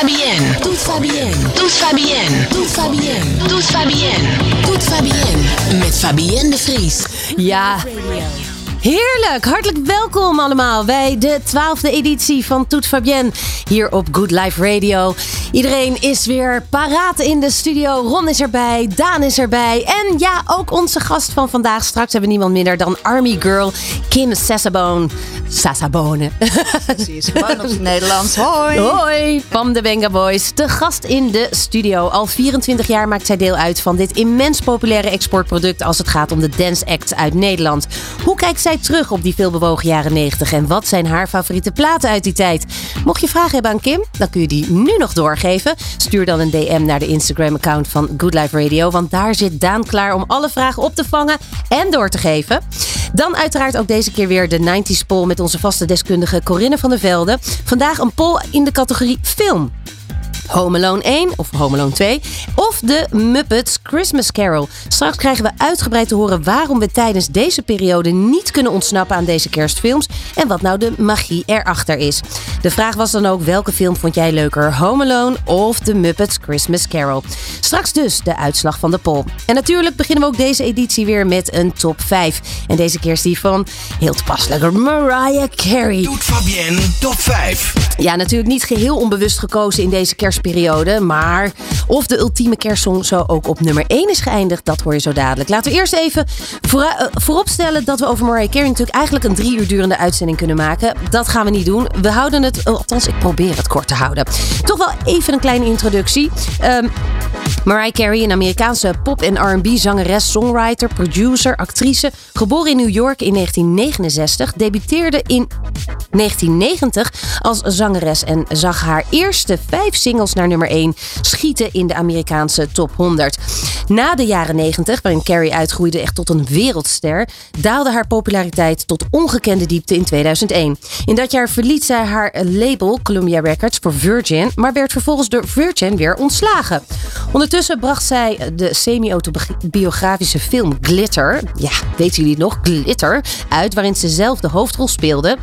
Fabienne. Toute Fabienne. Toute Fabienne. Toute Fabienne. Toute Fabienne. Toute Fabienne. Met Fabienne de Vries. Ja. Heerlijk, hartelijk welkom allemaal bij de twaalfde editie van Toet Fabienne hier op Good Life Radio. Iedereen is weer paraat in de studio. Ron is erbij, Daan is erbij en ja, ook onze gast van vandaag. Straks hebben we niemand minder dan Army Girl Kim Sassabone. Sassabone. Precies, gewoon op het Nederlands. Hoi. Hoi, van de Benga Boys. De gast in de studio. Al 24 jaar maakt zij deel uit van dit immens populaire exportproduct als het gaat om de dance acts uit Nederland. Hoe kijkt zij terug op die veelbewogen jaren 90 en wat zijn haar favoriete platen uit die tijd? Mocht je vragen hebben aan Kim, dan kun je die nu nog doorgeven. Stuur dan een DM naar de Instagram-account van Good Life Radio, want daar zit Daan klaar om alle vragen op te vangen en door te geven. Dan uiteraard ook deze keer weer de 90s poll met onze vaste deskundige Corinne van der Velde. Vandaag een poll in de categorie film. Home Alone 1 of Home Alone 2 of de Muppets Christmas Carol. Straks krijgen we uitgebreid te horen waarom we tijdens deze periode niet kunnen ontsnappen aan deze kerstfilms en wat nou de magie erachter is. De vraag was dan ook welke film vond jij leuker, Home Alone of de Muppets Christmas Carol? Straks dus de uitslag van de poll. En natuurlijk beginnen we ook deze editie weer met een top 5. En deze keer is die van heel toepasselijk Mariah Carey. Doet Fabienne top 5. Ja, natuurlijk niet geheel onbewust gekozen in deze kerstperiode. Maar of de ultieme kerstsong zo ook op nummer 1 is geëindigd, dat hoor je zo dadelijk. Laten we eerst even uh, vooropstellen dat we over Mariah Carey natuurlijk eigenlijk een drie uur durende uitzending kunnen maken. Dat gaan we niet doen. We houden het, althans ik probeer het kort te houden. Toch wel even een kleine introductie. Um, Mariah Carey, een Amerikaanse pop- en R&B-zangeres, songwriter, producer, actrice. Geboren in New York in 1969, debuteerde in 1990 als zangeres en zag haar eerste vijf singles naar nummer 1 schieten in de Amerikaanse top 100. Na de jaren 90, waarin Carey uitgroeide echt tot een wereldster, daalde haar populariteit tot ongekende diepte in 2001. In dat jaar verliet zij haar label Columbia Records voor Virgin, maar werd vervolgens door Virgin weer ontslagen. Ondertussen bracht zij de semi-autobiografische film Glitter, ja, weten jullie het nog, Glitter, uit waarin ze zelf de hoofdrol speelde.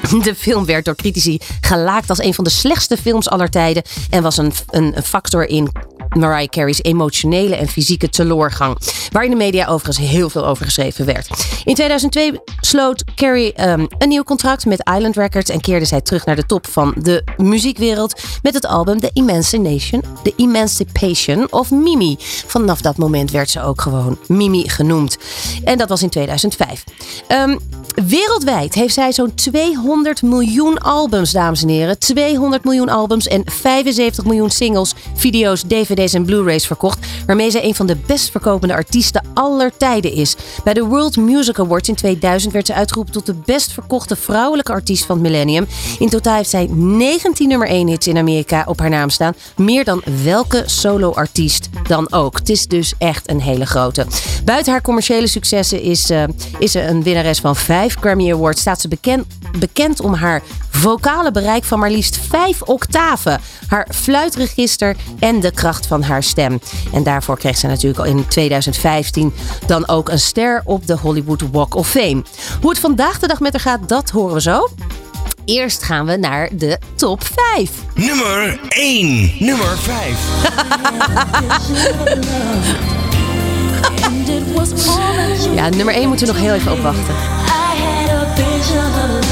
De film werd door critici gelaakt als een van de slechtste films aller tijden en was een, een factor in Mariah Carey's emotionele en fysieke teloorgang, waar in de media overigens heel veel over geschreven werd. In 2002 sloot Carey um, een nieuw contract met Island Records en keerde zij terug naar de top van de muziekwereld met het album The Emancipation, The Emancipation of Mimi. Vanaf dat moment werd ze ook gewoon Mimi genoemd. En dat was in 2005. Um, Wereldwijd heeft zij zo'n 200 miljoen albums, dames en heren. 200 miljoen albums en 75 miljoen singles, video's, dvd's en blu-rays verkocht. Waarmee zij een van de best verkopende artiesten aller tijden is. Bij de World Music Awards in 2000 werd ze uitgeroepen tot de best verkochte vrouwelijke artiest van het millennium. In totaal heeft zij 19 nummer 1 hits in Amerika op haar naam staan. Meer dan welke solo-artiest dan ook. Het is dus echt een hele grote. Buiten haar commerciële successen is, uh, is ze een winnares van 5 Grammy Awards staat ze bekend, bekend om haar vocale bereik van maar liefst vijf octaven, haar fluitregister en de kracht van haar stem. En daarvoor kreeg ze natuurlijk al in 2015 dan ook een ster op de Hollywood Walk of Fame. Hoe het vandaag de dag met haar gaat, dat horen we zo. Eerst gaan we naar de top 5. Nummer 1. Nummer 5. ja, nummer 1 moeten we nog heel even opwachten. each.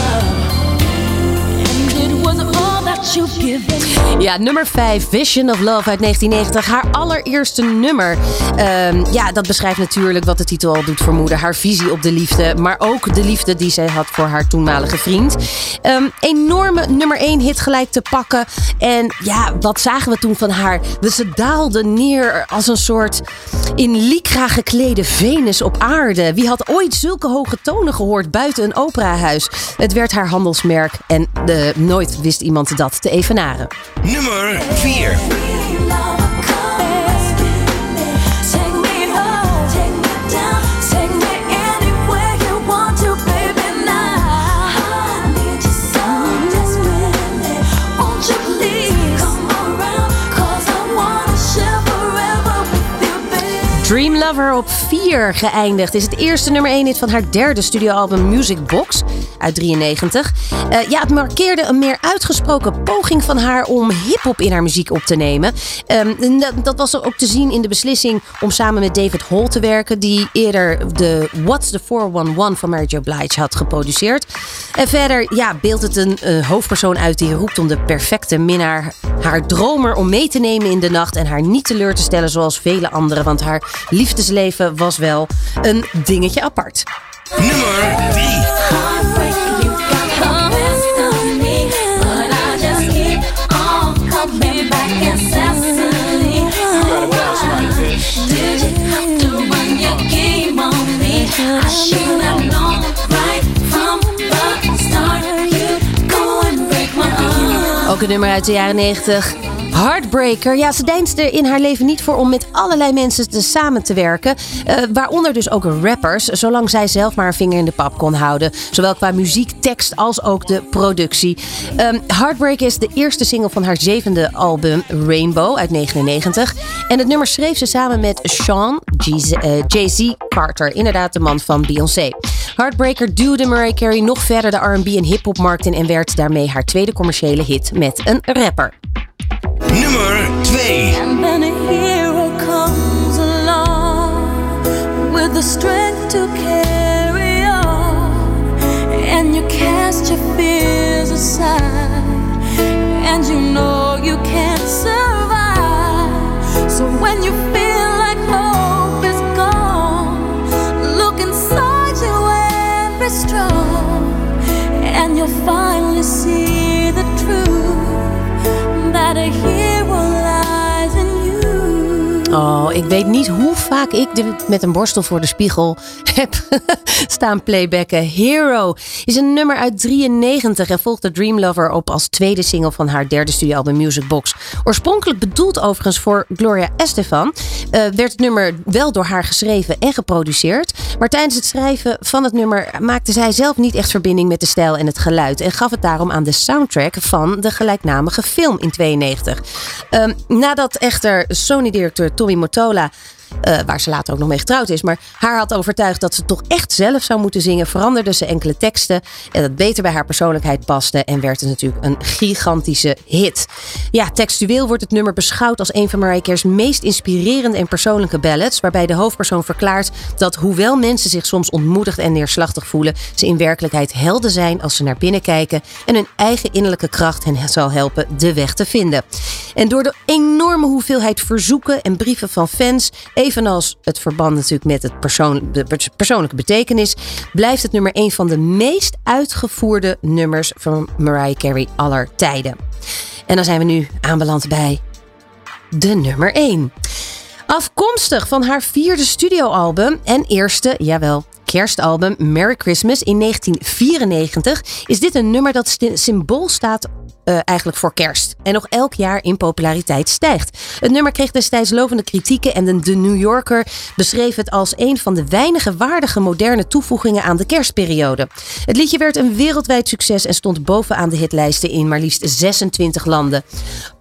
Ja, nummer 5, Vision of Love uit 1990. Haar allereerste nummer. Um, ja, dat beschrijft natuurlijk wat de titel al doet vermoeden. Haar visie op de liefde, maar ook de liefde die zij had voor haar toenmalige vriend. Um, enorme nummer 1 hit gelijk te pakken. En ja, wat zagen we toen van haar? Ze daalde neer als een soort in lycra geklede Venus op aarde. Wie had ooit zulke hoge tonen gehoord buiten een operahuis? Het werd haar handelsmerk en de, nooit wist iemand dat te evenaren. Nummer 4. Dream Lover op 4 geëindigd. Is het eerste nummer 1 hit van haar derde studioalbum Music Box uit 93. Uh, ja, het markeerde een meer uitgesproken poging van haar om hip-hop in haar muziek op te nemen. Um, dat was ook te zien in de beslissing om samen met David Hall te werken, die eerder de What's the 411 van Mary Blige had geproduceerd. En verder ja, beeldt het een uh, hoofdpersoon uit die roept om de perfecte minnaar, haar dromer om mee te nemen in de nacht en haar niet teleur te stellen zoals vele anderen, want haar liefdesleven was wel een dingetje apart. Nummer 3. Een nummer uit de jaren 90. Heartbreaker. Ja, ze deinste in haar leven niet voor om met allerlei mensen te samen te werken. Uh, waaronder dus ook rappers, zolang zij zelf maar een vinger in de pap kon houden. Zowel qua muziek, tekst als ook de productie. Um, Heartbreaker is de eerste single van haar zevende album Rainbow uit 99. En het nummer schreef ze samen met Sean Jay-Z uh, Carter. Inderdaad de man van Beyoncé. Heartbreaker duwde Mariah Carey nog verder de R&B en hip-hop markt in en werd daarmee haar tweede commerciële hit met een rapper. Nummer 2. And then a hero comes along with the strength to carry on. And you cast your fears aside. And you know you can't survive. So when you feel you'll finally see the truth that a Oh, ik weet niet hoe vaak ik met een borstel voor de spiegel heb staan playbacken. Hero is een nummer uit 93 en volgt de Dream Lover op als tweede single van haar derde studioalbum Music Box. Oorspronkelijk bedoeld overigens voor Gloria Estefan, uh, werd het nummer wel door haar geschreven en geproduceerd. Maar tijdens het schrijven van het nummer maakte zij zelf niet echt verbinding met de stijl en het geluid. En gaf het daarom aan de soundtrack van de gelijknamige film in 92. Um, nadat echter Sony-directeur Tommy Motola uh, waar ze later ook nog mee getrouwd is. Maar haar had overtuigd dat ze toch echt zelf zou moeten zingen. Veranderde ze enkele teksten. En dat beter bij haar persoonlijkheid paste. En werd het natuurlijk een gigantische hit. Ja, textueel wordt het nummer beschouwd als een van Mariah Carey's meest inspirerende en persoonlijke ballads. Waarbij de hoofdpersoon verklaart dat hoewel mensen zich soms ontmoedigd en neerslachtig voelen. Ze in werkelijkheid helden zijn als ze naar binnen kijken. En hun eigen innerlijke kracht hen zal helpen de weg te vinden. En door de enorme hoeveelheid verzoeken en brieven van fans Evenals het verband natuurlijk met het persoon, de persoonlijke betekenis, blijft het nummer een van de meest uitgevoerde nummers van Mariah Carey aller tijden. En dan zijn we nu aanbeland bij de nummer 1. Afkomstig van haar vierde studioalbum en eerste, jawel, kerstalbum Merry Christmas in 1994 is dit een nummer dat symbool staat uh, eigenlijk voor kerst. En nog elk jaar in populariteit stijgt. Het nummer kreeg destijds lovende kritieken en de, New Yorker beschreef het als een van de weinige waardige moderne toevoegingen aan de kerstperiode. Het liedje werd een wereldwijd succes en stond bovenaan de hitlijsten in maar liefst 26 landen.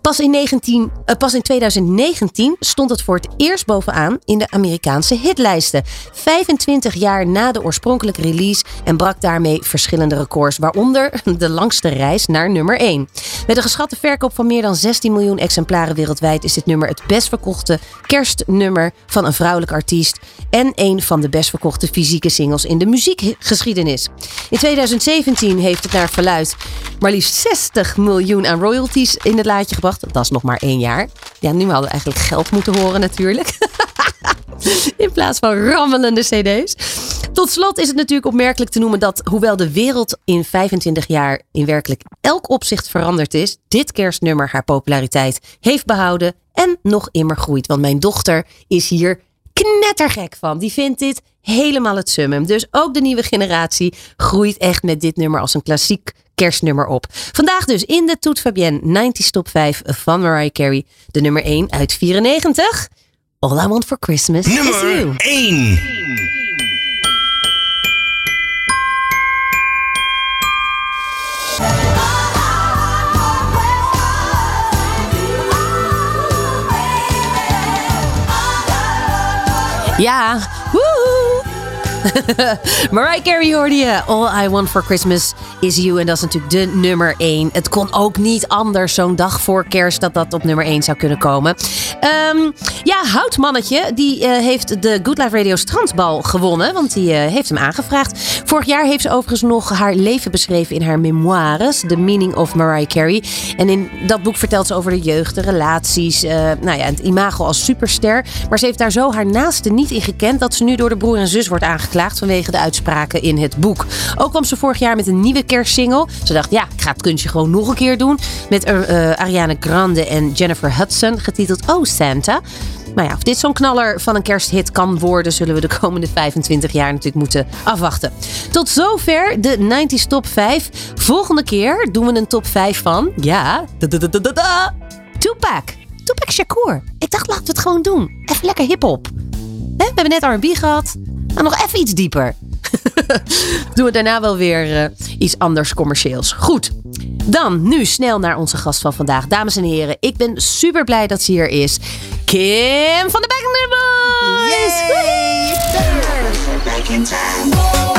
Pas in, 19, uh, pas in 2019 stond het voor het eerst bovenaan in de Amerikaanse hitlijsten. 25 jaar na de oorspronkelijke release en brak daarmee verschillende records, waaronder de langste reis naar nummer 1. Met een geschatte verkoop van meer dan 16 miljoen exemplaren wereldwijd is dit nummer het best verkochte kerstnummer van een vrouwelijke artiest en een van de best verkochte fysieke singles in de muziekgeschiedenis. In 2017 heeft het naar verluid maar liefst 60 miljoen aan royalties in het laadje gebracht. Dat is nog maar één jaar. Ja, nu hadden we eigenlijk geld moeten horen natuurlijk. In plaats van rammelende CD's. Tot slot is het natuurlijk opmerkelijk te noemen dat, hoewel de wereld in 25 jaar in werkelijk elk opzicht veranderd is, dit kerstnummer haar populariteit heeft behouden en nog immer groeit. Want mijn dochter is hier knettergek van. Die vindt dit helemaal het summum. Dus ook de nieuwe generatie groeit echt met dit nummer als een klassiek kerstnummer op. Vandaag dus in de Toet Fabienne 90 Top 5 van Mariah Carey. De nummer 1 uit 94. All I Want for Christmas Nummer is You. 1. Ja, woehoe. Mariah Carey hoorde je. All I Want For Christmas Is You. En dat is natuurlijk de nummer 1. Het kon ook niet anders zo'n dag voor kerst dat dat op nummer 1 zou kunnen komen. Ehm, ja, Houtmannetje, die eh, heeft de Good Life Radio Strandbal gewonnen. Want die eh, heeft hem aangevraagd. Vorig jaar heeft ze overigens nog haar leven beschreven in haar memoires. The Meaning of Mariah Carey. En in dat boek vertelt ze over de jeugd, de relaties. eh, nou ja, het imago als superster. Maar ze heeft daar zo haar naaste niet in gekend... dat ze nu door de broer en zus wordt aangeklaagd vanwege de uitspraken in het boek. Ook kwam ze vorig jaar met een nieuwe kerstsingle. Ze dacht, ja, ik ga het kunstje gewoon nog een keer doen. Met eh, Ariana Grande en Jennifer Hudson, getiteld Oh Santa. Maar ja, of dit zo'n knaller van een kersthit kan worden, zullen we de komende 25 jaar natuurlijk moeten afwachten. Tot zover de 90s top 5. Volgende keer doen we een top 5 van, ja, da, da, da, da, da, Tupac. Tupac Shakur. Ik dacht, laten we het gewoon doen. Even lekker hip-hop. We hebben net R&B gehad. Nou, nog even iets dieper. Doen we daarna wel weer eh, iets anders commercieels. Goed. Dan nu snel naar onze gast van vandaag. Dames en heren, ik ben super blij dat ze hier is. Kim van de Back Boys. Boom,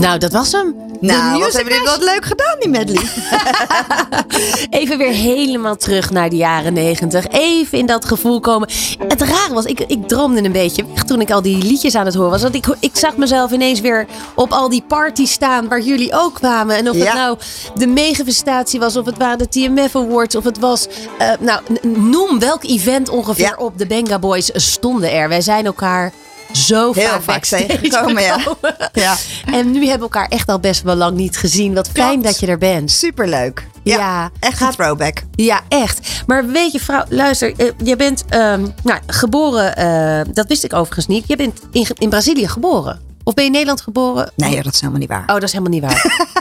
Nou, dat was hem. De Nou, wat hebben jullie dat leuk gedaan, die medley. Even weer helemaal terug naar de jaren negentig. Even in dat gevoel komen. Het rare was, ik, ik droomde een beetje weg toen ik al die liedjes aan het horen was. Want ik, ik zag mezelf ineens weer op al die parties staan waar jullie ook kwamen. En of het nou de megafestatie was, of het waren de TMF Awards, of het was... eh, nou, noem welk event ongeveer Ja. op de Benga Boys stonden er. Wij zijn elkaar zo Heel vaak, vaak tegengekomen, ja. gekomen. Ja. En nu hebben we elkaar echt al best wel lang niet gezien. Wat fijn Klopt. dat je er bent. Superleuk. Ja, Ja, echt een throwback. Ja, echt. Maar weet je, vrouw, luister, eh, je bent ehm, nou, geboren, eh, dat wist ik overigens niet. Je bent in, in Brazilië geboren. Of ben je in Nederland geboren? Nee, dat is helemaal niet waar. Oh, dat is helemaal niet waar.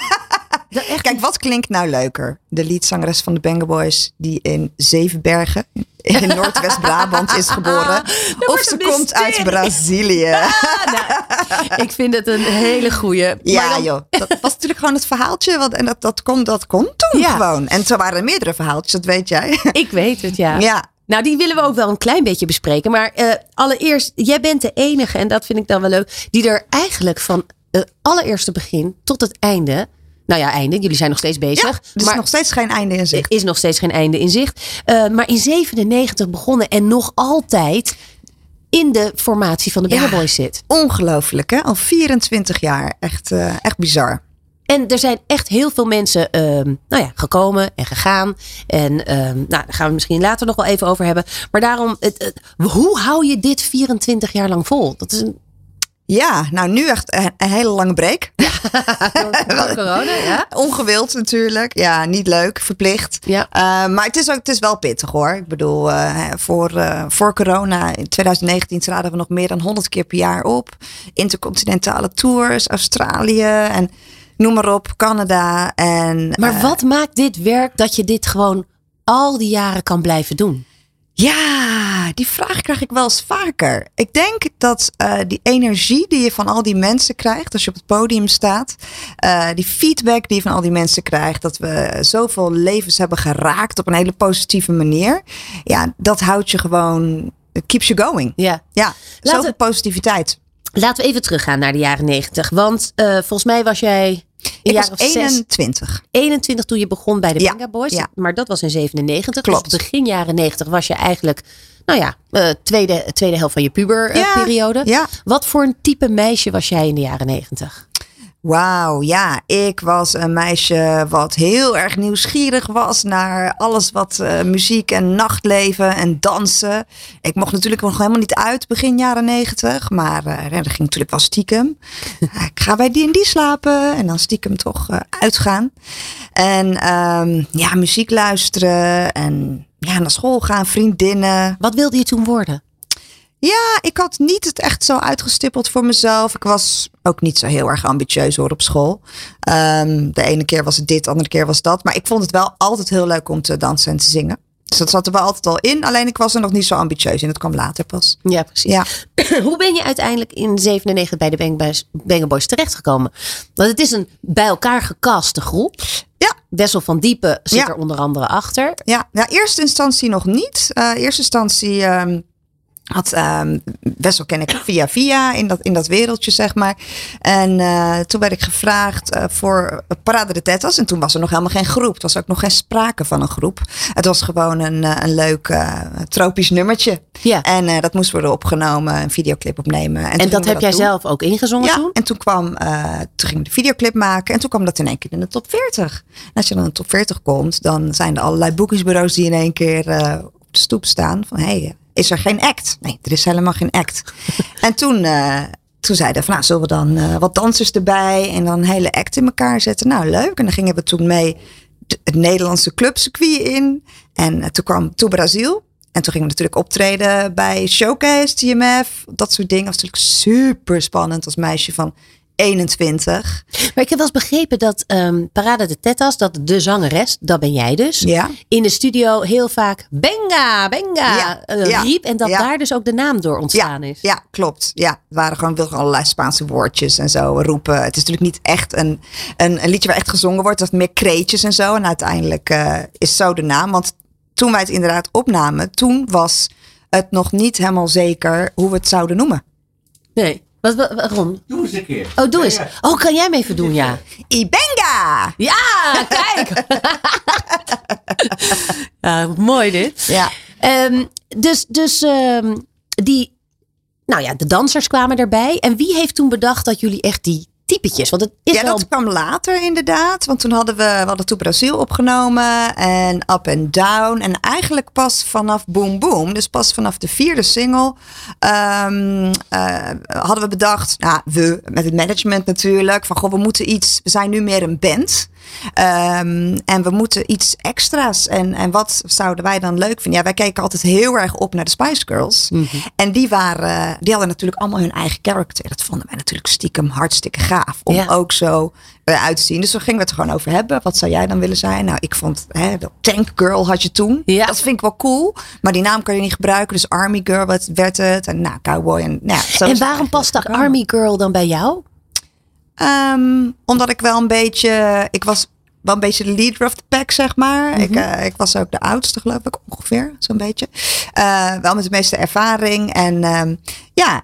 Echt Kijk, wat klinkt nou leuker? De liedzangeres van de Banger Boys, die in Zevenbergen in Noordwest-Brabant is geboren. of ze komt uit. Brazilië. ik vind het een hele goeie. Ja, dan- joh. Dat was natuurlijk gewoon het verhaaltje. Want, en dat, dat, kon, dat kon toen Ja. gewoon. En zo waren er meerdere verhaaltjes, dat weet jij. Ik weet het, ja. Ja. Nou, die willen we ook wel een klein beetje bespreken. Maar eh, allereerst, jij bent de enige, en dat vind ik dan wel leuk, die er eigenlijk van het allereerste begin tot het einde. Nou ja, einde. Jullie zijn nog steeds bezig. Ja, er is maar nog steeds geen einde in zicht. Er is nog steeds geen einde in zicht. Eh, maar in 97 begonnen en nog altijd in de formatie van de Ja. Banger Boys zit. Ongelooflijk, hè? Al 24 jaar. Echt, eh, echt bizar. En er zijn echt heel veel mensen ehm, nou ja, gekomen en gegaan. En ehm, nou, daar gaan we misschien later nog wel even over hebben. Maar daarom, het, het- hoe hou je dit 24 jaar lang vol? Dat is een Ja, nou nu echt een, een hele lange break. door corona, ja? Ongewild natuurlijk. Ja, niet leuk. Verplicht. Ja. Eh, maar het is, ook, het is wel pittig hoor. Ik bedoel, eh, voor, eh, voor corona in 2019 traden we nog meer dan 100 keer per jaar op. Intercontinentale tours, Australië en noem maar op, Canada. En, Maar wat maakt dit werk dat je dit gewoon al die jaren kan blijven doen? Ja, die vraag krijg ik wel eens vaker. Ik denk dat eh, die energie die je van al die mensen krijgt als je op het podium staat, eh, die feedback die je van al die mensen krijgt, dat we zoveel levens hebben geraakt op een hele positieve manier, ja, dat houdt je gewoon, keeps you going. Ja. Ja, zoveel positiviteit. Laten we even teruggaan naar de jaren 90. Want eh, volgens mij was jij Ik was of zes. 21. 21 toen je begon bij de Ja, Boys. ja. Maar dat was in 97. Klopt. Dus begin jaren 90 was je eigenlijk, nou ja, eh, tweede, tweede helft van je puberperiode. Ja. Wat voor een type meisje was jij in de jaren 90? Wauw, ja. Ik was een meisje wat heel erg nieuwsgierig was naar alles wat eh, muziek en nachtleven en dansen. Ik mocht natuurlijk nog helemaal niet uit begin jaren negentig. Maar ja, dat ging natuurlijk wel stiekem. ik ga bij die en die slapen en dan stiekem toch eh, uitgaan. En ehm, ja, muziek luisteren en ja, naar school gaan, vriendinnen. Wat wilde je toen worden? Ja, ik had niet het echt zo uitgestippeld voor mezelf. Ik was ook niet zo heel erg ambitieus hoor op school. Ehm, de ene keer was het dit, de andere keer was dat. Maar ik vond het wel altijd heel leuk om te dansen en te zingen. Dus dat zat er wel altijd al in. Alleen ik was er nog niet zo ambitieus in. Het kwam later pas. Ja, precies. Ja. Hoe ben je uiteindelijk in 97 bij de Bang Boys, Bang Boys terechtgekomen? Want het is een bij elkaar gekaste groep. Ja. Wessel van Diepen zit Ja. er onder andere achter. Ja, nou, eerste instantie nog niet. Eh eerste instantie ehm, had ehm Wessel ken ik via via in dat, in dat wereldje, zeg maar. En eh, toen werd ik gevraagd eh, voor Parade de Tettas. En toen was er nog helemaal geen groep. Het was ook nog geen sprake van een groep. Het was gewoon een, eh, een leuk tropisch nummertje. Ja. En dat moest worden opgenomen, een videoclip opnemen. En, dat heb jij doen. zelf ook ingezongen Ja, toen? en toen kwam, toen gingen we de videoclip maken en toen kwam dat in één keer in de top 40. En als je dan in de top 40 komt, dan zijn er allerlei boekingsbureaus die in één keer de stoep staan van hé, hey, is er geen act? Nee, er is helemaal geen act. en toen, eh, toen zeiden we van nou, zullen we dan eh, wat dansers erbij en dan een hele act in elkaar zetten? Nou, leuk. En dan gingen we toen mee het Nederlandse clubcircuit in. En eh, toen kwam toen Brazil. En toen gingen we natuurlijk optreden bij Showcase, TMF, dat soort dingen. Dat was natuurlijk super spannend als meisje van 21. Maar ik heb wel eens begrepen dat ehm, Parade de Tettas, dat de zangeres, dat ben jij dus, Ja. in de studio heel vaak Benga, Benga Ja, eh, ja, riep. En dat daar dus ook de naam door ontstaan is. ja, klopt. Ja, het waren gewoon wilden allerlei Spaanse woordjes en zo roepen. Het is natuurlijk niet echt een, een, een liedje waar echt gezongen wordt. Dat meer kreetjes en zo. En uiteindelijk eh, is zo de naam. Want toen wij het inderdaad opnamen, toen was het nog niet helemaal zeker hoe we het zouden noemen. Nee. Wat, wat, waarom? Doe eens een keer. Oh, doe eens. Oh, kan jij me even doen, ja? Ibenga! Ja, kijk. ja, mooi dit. Ja. Ehm, dus dus ehm, die, nou ja, de dansers kwamen erbij. En wie heeft toen bedacht dat jullie echt die typetjes, want het is ja, wel... dat kwam later inderdaad. Want toen hadden we, we hadden toen Brazil opgenomen en Up and Down. En eigenlijk pas vanaf Boom Boom, dus pas vanaf de vierde single, ehm, eh, hadden we bedacht, nou, we met het management natuurlijk, van goh, we moeten iets, we zijn nu meer een band. Ehm, en we moeten iets extra's. En, en wat zouden wij dan leuk vinden? Ja, wij keken altijd heel erg op naar de Spice Girls. En die, waren, die hadden natuurlijk allemaal hun eigen character. Dat vonden wij natuurlijk stiekem hartstikke gaaf. Om Ja. ook zo eruit te zien. Dus daar gingen we het gewoon over hebben. Wat zou jij dan willen zijn? Nou, ik vond hè, de Tank Girl had je toen. Ja. Dat vind ik wel cool. Maar die naam kan je niet gebruiken. Dus Army Girl werd het. En nou, Cowboy. En, nou, en waarom past gekomen. Army Girl dan bij jou? Ehm, omdat ik wel een beetje, ik was wel een beetje de leader of the pack, zeg maar. ik, eh, ik was ook de oudste, geloof ik, ongeveer, zo'n beetje. Eh, wel met de meeste ervaring. En ehm, ja,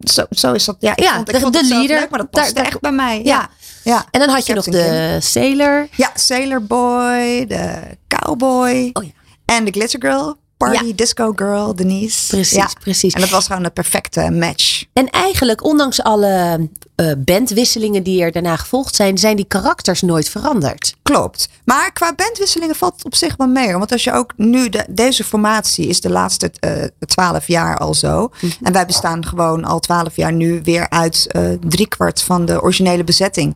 zo, zo is dat. Ja, ik Ja, vond, ik de- vond leader, leuk, maar dat daar- echt bij mij. Ja. Ja, ja. En dan had je nog de Sailor. Ja, Sailor Boy, de Cowboy Oh ja. en de Glitter Girl. Party Ja. Disco Girl, Denise. Precies, Ja. precies. En dat was gewoon de perfecte match. En eigenlijk, ondanks alle eh, bandwisselingen die er daarna gevolgd zijn, zijn die karakters nooit veranderd. Klopt. Maar qua bandwisselingen valt het op zich wel mee. hoor. Want als je ook nu, de, deze formatie is de laatste eh, twaalf jaar al zo. Mhm. En wij bestaan gewoon al twaalf jaar nu weer uit eh driekwart van de originele bezetting.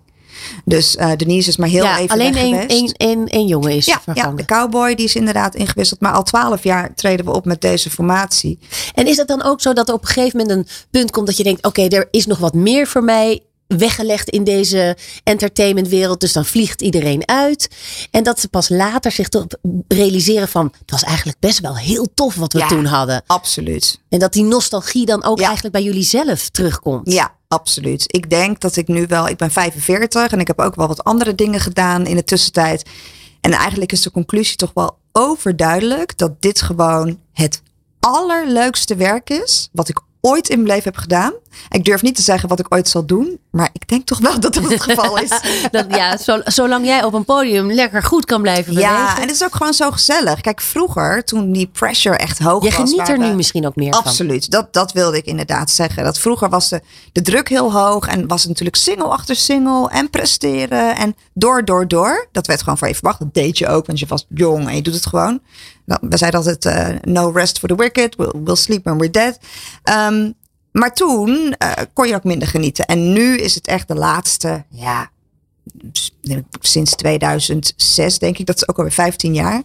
Dus eh, Denise is maar heel ja, even alleen weg één, geweest. één, één, één jongen is ja, de cowboy die is inderdaad ingewisseld. Maar al twaalf jaar treden we op met deze formatie. En is het dan ook zo dat er op een gegeven moment een punt komt dat je denkt: oké, er is nog wat meer voor mij weggelegd in deze entertainmentwereld. Dus dan vliegt iedereen uit. En dat ze pas later zich toch realiseren van: het was eigenlijk best wel heel tof wat we Ja. toen hadden. Absoluut. En dat die nostalgie dan ook Ja. eigenlijk bij jullie zelf terugkomt. Ja, absoluut. Ik denk dat ik nu wel, ik ben 45 en ik heb ook wel wat andere dingen gedaan in de tussentijd. En eigenlijk is de conclusie toch wel overduidelijk dat dit gewoon het allerleukste werk is wat ik ooit in mijn leven heb gedaan. Ik durf niet te zeggen wat ik ooit zal doen. Maar ik denk toch wel dat dat het geval is. Dat, ja, zo- zolang jij op een podium lekker goed kan blijven bewegen. Ja, en het is ook gewoon zo gezellig. Kijk, vroeger, toen die pressure echt hoog je was. geniet er nu misschien ook meer van. Absoluut, dat, dat wilde ik inderdaad zeggen. Dat vroeger was de, de druk heel hoog en was het natuurlijk single achter single en presteren en door, door, door. Dat werd gewoon voor je verwacht. Dat deed je ook, want je was jong en je doet het gewoon. Nou, We zeiden altijd, eh, no rest for the wicked, we'll, we'll sleep when we're dead. Ehm, maar toen eh, kon je ook minder genieten. En nu is het echt de laatste, ja, sinds 2006 denk ik, dat is ook alweer 15 jaar,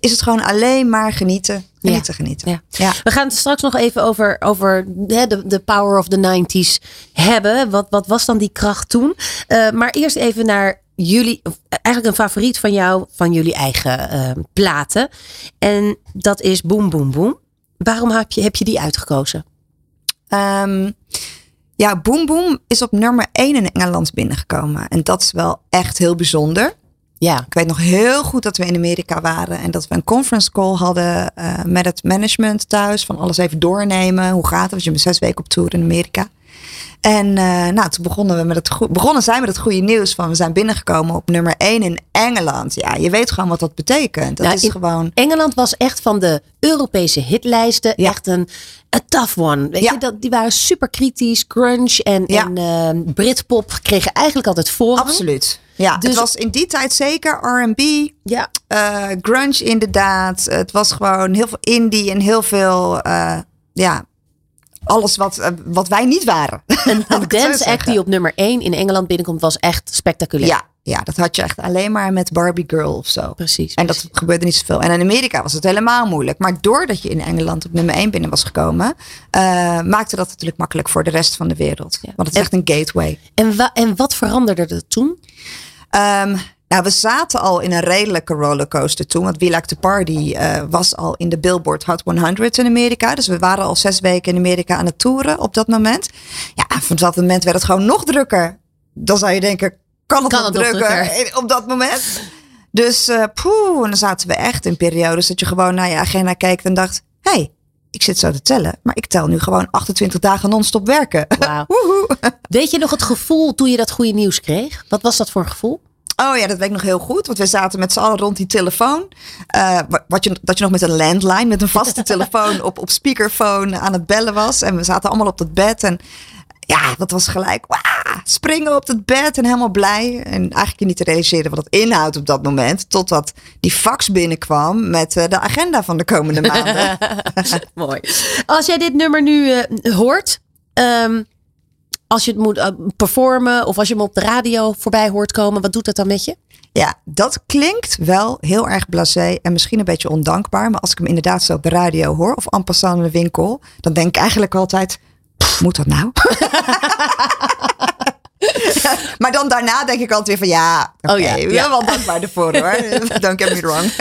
is het gewoon alleen maar genieten, genieten, genieten. Ja. Ja. We gaan het straks nog even over, over hè, de, de power of the 90s hebben. Wat, wat was dan die kracht toen? Eh, maar eerst even naar jullie, of eigenlijk een favoriet van jou, van jullie eigen eh, platen. En dat is Boom Boom Boom. Waarom heb je, heb je die uitgekozen? Ehm, ja, Boom Boom is op nummer 1 in Engeland binnengekomen. En dat is wel echt heel bijzonder. Ja, Ik weet nog heel goed dat we in Amerika waren en dat we een conference call hadden eh, met het management thuis. Van alles even doornemen. Hoe gaat het? Je bent zes weken op tour in Amerika. En eh, nou, toen begonnen we met het begonnen zij met het goede nieuws van we zijn binnengekomen op nummer 1 in Engeland. Ja, je weet gewoon wat dat betekent. Dat Nou, is gewoon. Engeland was echt van de Europese hitlijsten Ja. echt een, een tough one. Weet Ja. je, dat, die waren super kritisch. Grunge en, Ja. en eh, Britpop kregen eigenlijk altijd voorrang. Absoluut. Ja, Dus- het was in die tijd zeker R&B, Ja, eh, grunge inderdaad. Het was gewoon heel veel indie en heel veel, ja, alles wat, eh, wat wij niet waren. een, een dance act die op nummer 1 in Engeland binnenkomt was echt spectaculair. Ja, ja, dat had je echt alleen maar met Barbie Girl of zo. Precies. En dat gebeurde niet zoveel. En in Amerika was het helemaal moeilijk. Maar doordat je in Engeland op nummer 1 binnen was gekomen, eh, maakte dat natuurlijk makkelijk voor de rest van de wereld. Ja. Want het is echt een gateway. En, wa- en wat veranderde er toen? Ehm, nou, we zaten al in een redelijke rollercoaster toen. Want We Like to Party eh, was al in de Billboard Hot 100 in Amerika. Dus we waren al zes weken in Amerika aan het toeren op dat moment. Ja, en van dat moment werd het gewoon nog drukker. Dan zou je denken, kan het Kan nog het nog drukker, op dat moment? Dus eh poeh, en dan zaten we echt in periodes dat je gewoon naar je agenda keek en dacht... hé, hey, ik zit zo te tellen, maar ik tel nu gewoon 28 dagen non-stop werken. Wauw. Woehoe. Weet je nog het gevoel toen je dat goede nieuws kreeg? Wat was dat voor een gevoel? Oh ja, dat weet ik nog heel goed. Want we zaten met z'n allen rond die telefoon. Eh, wa- wat je, dat je nog met een landline, met een vaste telefoon op, op speakerphone aan het bellen was. En we zaten allemaal op dat bed. En ja, dat was gelijk wah, springen op dat bed en helemaal blij. En eigenlijk je niet te realiseren wat het inhoudt op dat moment. Totdat die fax binnenkwam met eh, de agenda van de komende maanden. Mooi. Als jij dit nummer nu eh, hoort, ehm, als je het moet eh, performen of als je hem op de radio voorbij hoort komen, wat doet dat dan met je? Ja, dat klinkt wel heel erg blasé en misschien een beetje ondankbaar. Maar als ik hem inderdaad zo op de radio hoor of en passant in de winkel, dan denk ik eigenlijk altijd, "Pff, moet dat nou? maar dan daarna denk ik altijd weer van ja, oké, Oh ja, wel dankbaar ervoor hoor. Don't get me wrong.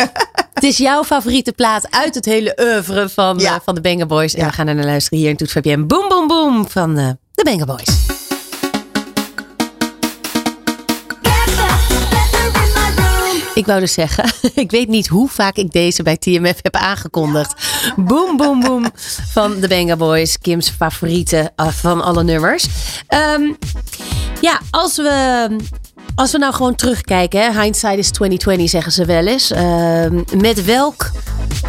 Het is jouw favoriete plaat uit het hele oeuvre van, Ja. eh, van de Banger Boys. En we gaan er naar luisteren hier in Toet Fabienne. Boom, boom, boom van eh, de Banger Boys. Ik wou dus zeggen, ik weet niet hoe vaak ik deze bij TMF heb aangekondigd. Boom, boom, boom van de Banger Boys. Kim's favoriete eh, van alle nummers. Ehm, ja, als we, als we nou gewoon terugkijken. Hè, hindsight is 2020 zeggen ze wel eens. Ehm, met welk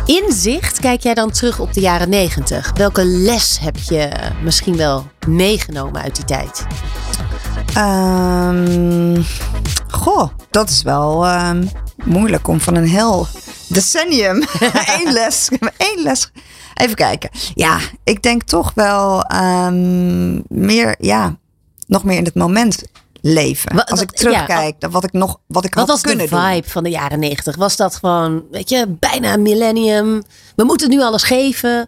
inzicht kijk jij dan terug op de jaren 90? Welke les heb je misschien wel meegenomen uit die tijd? Ehm, goh, dat is wel ehm, moeilijk om van een heel decennium één les, één les. Even kijken. Ja, ik denk toch wel meer, ja, nog meer in het moment leven. Als ik ja, terugkijk, naar wat ik nog, wat ik Wat had was de kunnen doen. vibe van de jaren 90? Was dat gewoon, weet je, bijna een millennium? We moeten nu alles geven.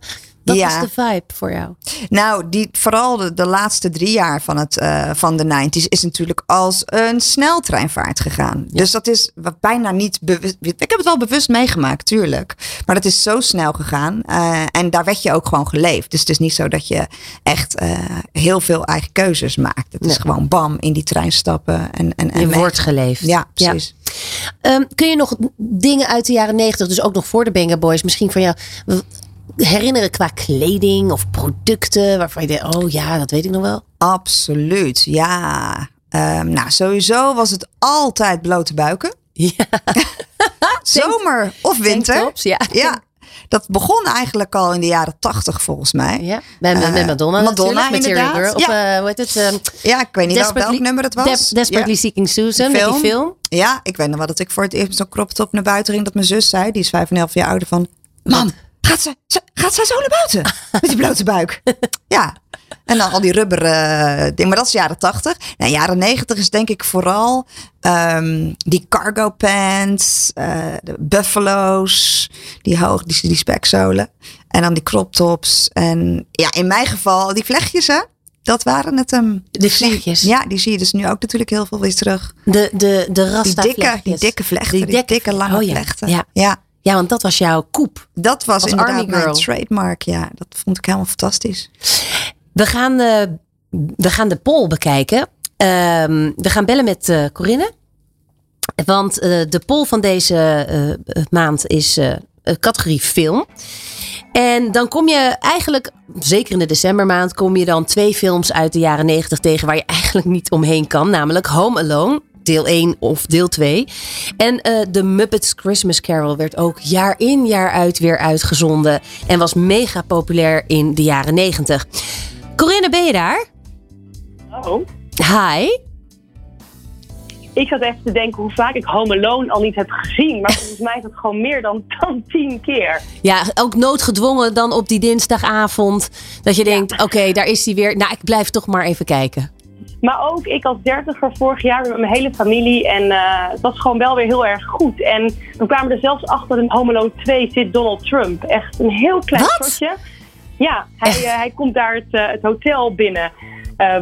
Wat Ja. was de vibe voor jou? Nou, die, vooral de, de laatste drie jaar van, het, eh, van de 90s is natuurlijk als een sneltreinvaart gegaan. Dus dat is wat bijna niet bewust. Ik heb het wel bewust meegemaakt, tuurlijk. Maar dat is zo snel gegaan. eh, en daar werd je ook gewoon geleefd. Dus het is niet zo dat je echt eh, heel veel eigen keuzes maakt. Het is gewoon bam in die trein stappen. En, en, en Je wordt geleefd. Ja, precies. Ehm, kun je nog dingen uit de jaren 90, dus ook nog voor de Banger Boys, misschien van jou. Herinneren qua kleding of producten waarvan je denkt, oh ja, dat weet ik nog wel? Absoluut, ja. Ehm, nou, sowieso was het altijd blote buiken. Ja, Zomer of winter. tanktops, ja. Ja, dat begon eigenlijk al in de jaren tachtig volgens mij. ja. Met, met, Eh, Madonna, Madonna, met inderdaad. Girl. Of Ja. eh, hoe heet het? ehm, Ja, ik weet niet welk, nummer het was. Des- Desperately ja. Seeking Susan, met die film. Ja, ik weet nog wel dat ik voor het eerst zo'n crop top naar buiten ging. Dat mijn zus zei, die is vijf en half jaar ouder, van... Mam, gaat ze, ze- gaat zij zo naar buiten? Met die blote buik. ja. En dan al die rubber eh, dingen. Maar dat is jaren tachtig. Nou, jaren negentig is denk ik vooral ehm, die cargo pants, eh, de buffalo's, die hoog, die, die spekzolen. En dan die crop tops. En ja, in mijn geval, die vlechtjes hè. Dat waren het hem. De vlechtjes. Ja, die zie je dus nu ook natuurlijk heel veel weer terug. De, de, de Die rasta dikke, die dikke vlechten, die dikke, lange oh ja. vlechten. Ja. ja, ja, want dat was jouw koep. dat was Als inderdaad army mijn trademark. Ja, dat vond ik helemaal fantastisch. We gaan, eh, we gaan de poll bekijken. Ehm, we gaan bellen met eh, Corinne. Want eh, de poll van deze maand is categorie film. En dan kom je eigenlijk, zeker in de decembermaand, kom je dan twee films uit de jaren negentig tegen waar je eigenlijk niet omheen kan. Namelijk Home Alone, deel 1 of deel 2. En eh The Muppets Christmas Carol werd ook jaar in jaar uit weer uitgezonden. En was mega populair in de jaren negentig. Corinne, ben je daar? Oh, Hi. ik zat even te denken hoe vaak ik Home Alone al niet heb gezien. Maar volgens mij is het gewoon meer dan, dan tien keer. Ja, ook noodgedwongen dan op die dinsdagavond. Dat je denkt, oké, daar is hij weer. Nou, ik blijf toch maar even kijken. Maar ook ik als dertiger vorig jaar met mijn hele familie. En eh, het was gewoon wel weer heel erg goed. En we kwamen er zelfs achter in Home Alone 2 zit Donald Trump. Echt een heel klein shotje. Ja, hij, eh, hij komt daar het, eh, het hotel binnen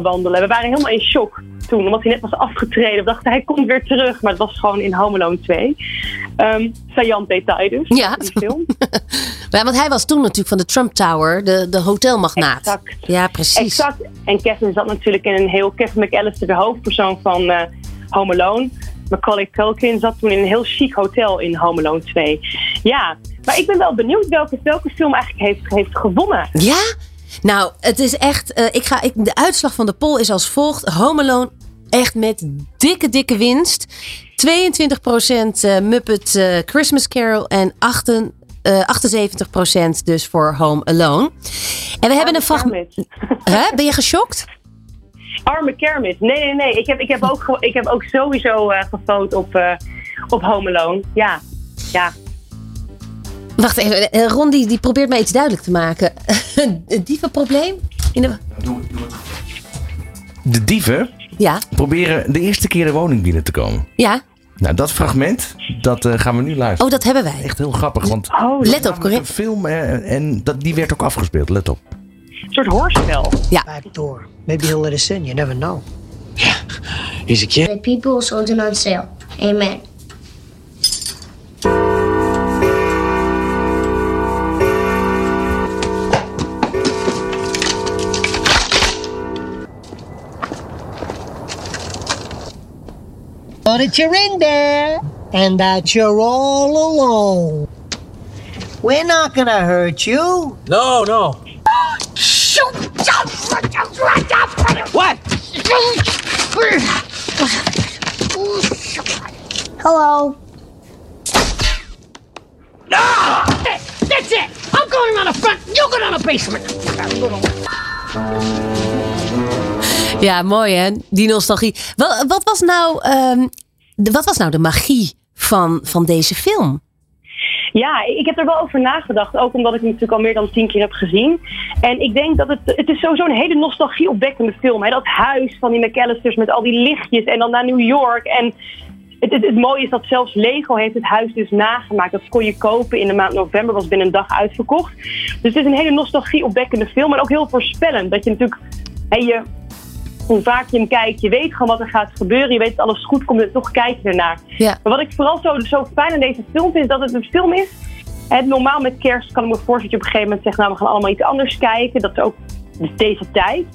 wandelen. We waren helemaal in shock toen, omdat hij net was afgetreden. We dachten, hij komt weer terug. Maar het was gewoon in Home Alone 2. Um, saillant detail dus, Ja. die film. Ja, want hij was toen natuurlijk van de Trump Tower, de, de hotelmagnaat. Exact. Ja, precies. Exact. En Kevin zat natuurlijk in een heel... Kevin McAllister, de hoofdpersoon van eh, Home Alone. Macaulay Culkin zat toen in een heel chic hotel in Home Alone 2. Ja, maar ik ben wel benieuwd welke, welke film eigenlijk heeft, heeft gewonnen. Ja? Nou, het is echt. eh, ik ga, ik, de uitslag van de poll is als volgt: Home Alone echt met dikke, dikke winst. 22% eh, Muppet eh, Christmas Carol en 8, eh, 78% dus voor Home Alone. En we hebben een fragment. Kermit. Hè? Ben je geschokt? Arme Kermit. Nee, nee, nee. Ik heb, ik heb, ook, ik heb ook sowieso gefotografeerd op, op Home Alone. Ja, ja. Wacht even, eh, Ron die, die probeert mij iets duidelijk te maken. Een dievenprobleem? In de... De dieven Ja, proberen de eerste keer de woning binnen te komen. ja. Nou, dat fragment, dat eh, gaan we nu luisteren. Oh, dat hebben wij. Echt heel grappig, want Oh, Let op, een Corinne. film eh, en dat, die werd ook afgespeeld. Let op. een soort hoorspel. back door. Maybe he'll let us in. You never know. He's a kid. The people sold on sale. Amen. That you're in there and that you're all alone. We're not gonna hurt you. No, no. What? Hello. No! Ah! That's it. I'm going around the front. You go down the basement. Ja, mooi hè, die nostalgie. Wat, wat, was, nou, ehm, de, wat was nou de magie van, van deze film? Ja, ik heb er wel over nagedacht. Ook omdat ik hem natuurlijk al meer dan tien keer heb gezien. En ik denk dat het, het is sowieso een hele nostalgie-opwekkende film. Hè? Dat huis van die McAllisters met al die lichtjes en dan naar New York. En het, het, mooie is dat zelfs Lego heeft het huis dus nagemaakt. Dat kon je kopen in de maand november, was binnen een dag uitverkocht. Dus het is een hele nostalgie-opwekkende film. En ook heel voorspellend. Dat je natuurlijk, hè, je, hoe vaak je hem kijkt, je weet gewoon wat er gaat gebeuren. Je weet dat alles goed komt en toch kijk je ernaar. Ja. Maar wat ik vooral zo, zo fijn aan deze film vind, is dat het een film is. Hè, normaal met kerst kan ik me voorstellen dat je op een gegeven moment zegt, nou we gaan allemaal iets anders kijken. Dat is ook deze tijd.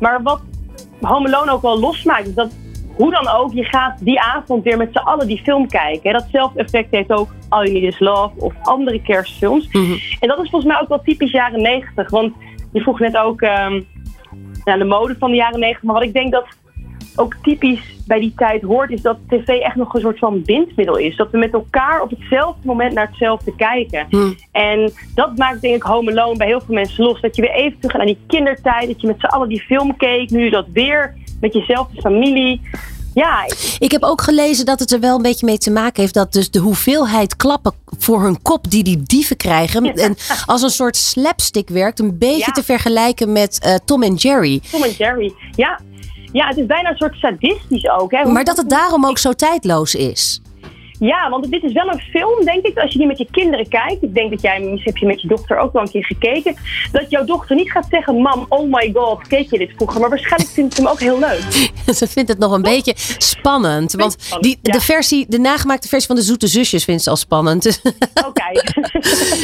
Maar wat Home Alone ook wel losmaakt, is dat hoe dan ook, je gaat die avond weer met z'n allen die film kijken. Datzelfde effect heeft ook All You Need Is Love of andere kerstfilms. En dat is volgens mij ook wel typisch jaren negentig. Want je vroeg net ook ehm, naar de mode van de jaren negentig. Maar wat ik denk dat ook typisch bij die tijd hoort, is dat tv echt nog een soort van bindmiddel is. Dat we met elkaar op hetzelfde moment naar hetzelfde kijken. En dat maakt denk ik Home Alone bij heel veel mensen los. Dat je weer even terug gaat naar die kindertijd, dat je met z'n allen die film keek. Nu dat weer met jezelf, de familie. Ja, Ik heb ook gelezen dat het er wel een beetje mee te maken heeft dat dus de hoeveelheid klappen voor hun kop die die dieven krijgen en als een soort slapstick werkt, een beetje Ja. te vergelijken met eh, Tom en Jerry. Tom en Jerry. Ja. ja, het is bijna een soort sadistisch ook. Hè? Maar dat het daarom ook zo tijdloos is. Ja, want dit is wel een film, denk ik, als je die met je kinderen kijkt. Ik denk dat jij, misschien heb je met je dochter ook wel een keer gekeken. Dat jouw dochter niet gaat zeggen, mam, oh my god, keek je dit vroeger? Maar waarschijnlijk vindt ze hem ook heel leuk. Ze vindt het nog een beetje spannend. Want die, ja. de, versie, de nagemaakte versie van de Zoete Zusjes vindt ze al spannend. Oké.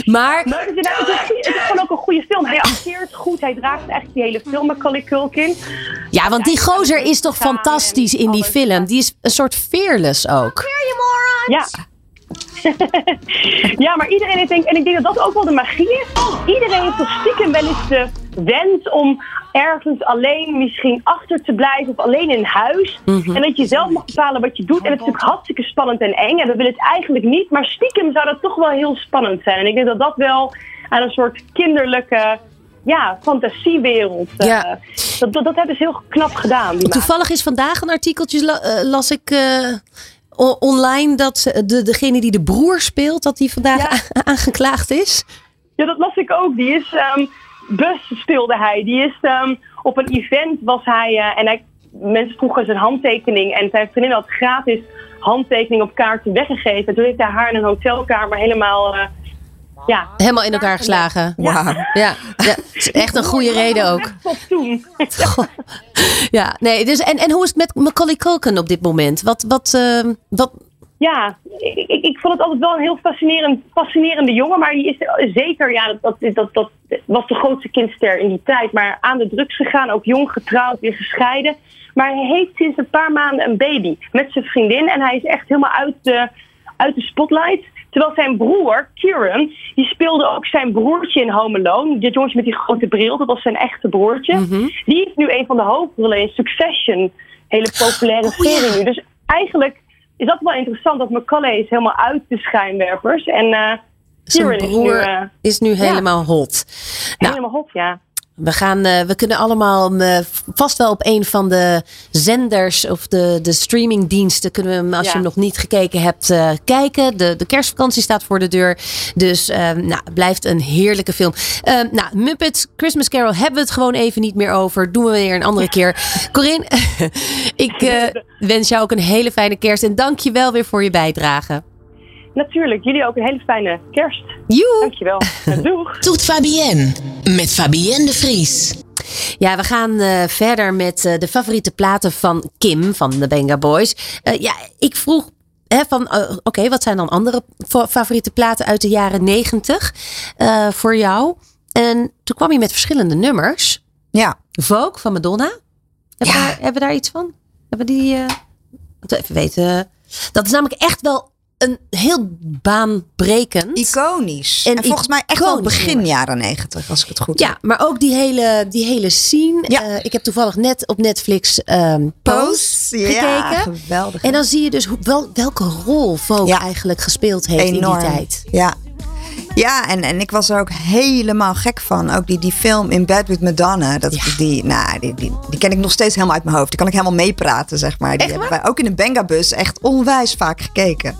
maar Maar het is, het, gewoon ook een goede film. Hij acteert goed, hij draagt echt die hele film, Macaulay Culkin. ja, want die gozer is toch fantastisch in die film. Die is een soort fearless ook. Ja. ja, maar iedereen heeft denk en ik denk dat dat ook wel de magie is. Iedereen heeft toch stiekem wel eens de wens om ergens alleen misschien achter te blijven of alleen in huis. En dat je zelf mag bepalen wat je doet. En het is natuurlijk hartstikke spannend en eng. En we willen het eigenlijk niet, maar stiekem zou dat toch wel heel spannend zijn. En ik denk dat dat wel aan een soort kinderlijke ja, fantasiewereld. eh, Ja. dat, dat, dat hebben ze heel knap gedaan. Toevallig is vandaag een artikeltje, eh, las ik eh, online, dat de, degene die de broer speelt, dat die vandaag aangeklaagd is. Ja, dat las ik ook. Die is, ehm Bus speelde hij. Die is ehm, op een event was hij, eh, en hij, mensen vroegen zijn handtekening en zijn vriendin had gratis handtekening op kaarten weggegeven. En toen heeft hij haar in een hotelkamer helemaal, eh, ja. Helemaal in elkaar geslagen. Wauw. Ja, ja, echt een goede reden ook. Tot toen. Ja, nee, dus, en, en hoe is het met Macaulay Culkin op dit moment? Wat, wat, eh, wat, Ja, ik, ik, ik vond het altijd wel een heel fascinerend, fascinerende jongen. Maar die is zeker, ja, dat, dat, dat, dat was de grootste kindster in die tijd. Maar aan de drugs gegaan, ook jong getrouwd, weer gescheiden. Maar hij heeft sinds een paar maanden een baby met zijn vriendin. En hij is echt helemaal uit de, uit de spotlight. Terwijl zijn broer, Kieran, die speelde ook zijn broertje in Home Alone. Dit jongetje met die grote bril, dat was zijn echte broertje. Die is nu een van de hoofdrollen in Succession. Hele populaire serie nu. Dus eigenlijk is dat wel interessant dat Macaulay is helemaal uit de schijnwerpers. En eh zijn Kieran broer is nu, eh, is nu helemaal hot. Nou, helemaal hot, ja. We, gaan, eh, we kunnen allemaal eh, vast wel op een van de zenders of de, de streamingdiensten kunnen we hem, als Ja. je hem nog niet gekeken hebt, eh, kijken. De, de kerstvakantie staat voor de deur. Dus nou, blijft een heerlijke film. Nou, Muppets Christmas Carol hebben we het gewoon even niet meer over. Doen we weer een andere keer. Corinne, ik wens jou ook een hele fijne kerst. En dank je wel weer voor je bijdrage. Natuurlijk, jullie ook een hele fijne kerst. Joe. Dankjewel. Doeg. Toet Fabienne met Fabienne de Vries. Ja, we gaan eh, verder met eh, de favoriete platen van Kim van de Benga Boys. Eh, ja, ik vroeg hè, van, eh, oké, wat zijn dan andere fa- favoriete platen uit de jaren negentig eh, voor jou? En toen kwam je met verschillende nummers. Ja. Vogue van Madonna. Hebben, we daar, hebben we daar iets van? Hebben die, eh even weten. Dat is namelijk echt wel een heel baanbrekend. Iconisch. En, En volgens mij echt wel begin jaren negentig, als ik het goed Ja, heb. maar ook die hele, die hele scene. Eh, ik heb toevallig net op Netflix Pose Pose, ja, gekeken. geweldig. En dan zie je dus hoe, wel, welke rol Vogue eigenlijk gespeeld heeft in die tijd. Ja. Ja, en, en ik was er ook helemaal gek van. Ook die, die film In Bed with Madonna. Dat, die, nou, die, die, die ken ik nog steeds helemaal uit mijn hoofd. Die kan ik helemaal meepraten, zeg maar. Die hebben wij ook in de Bengabus echt onwijs vaak gekeken.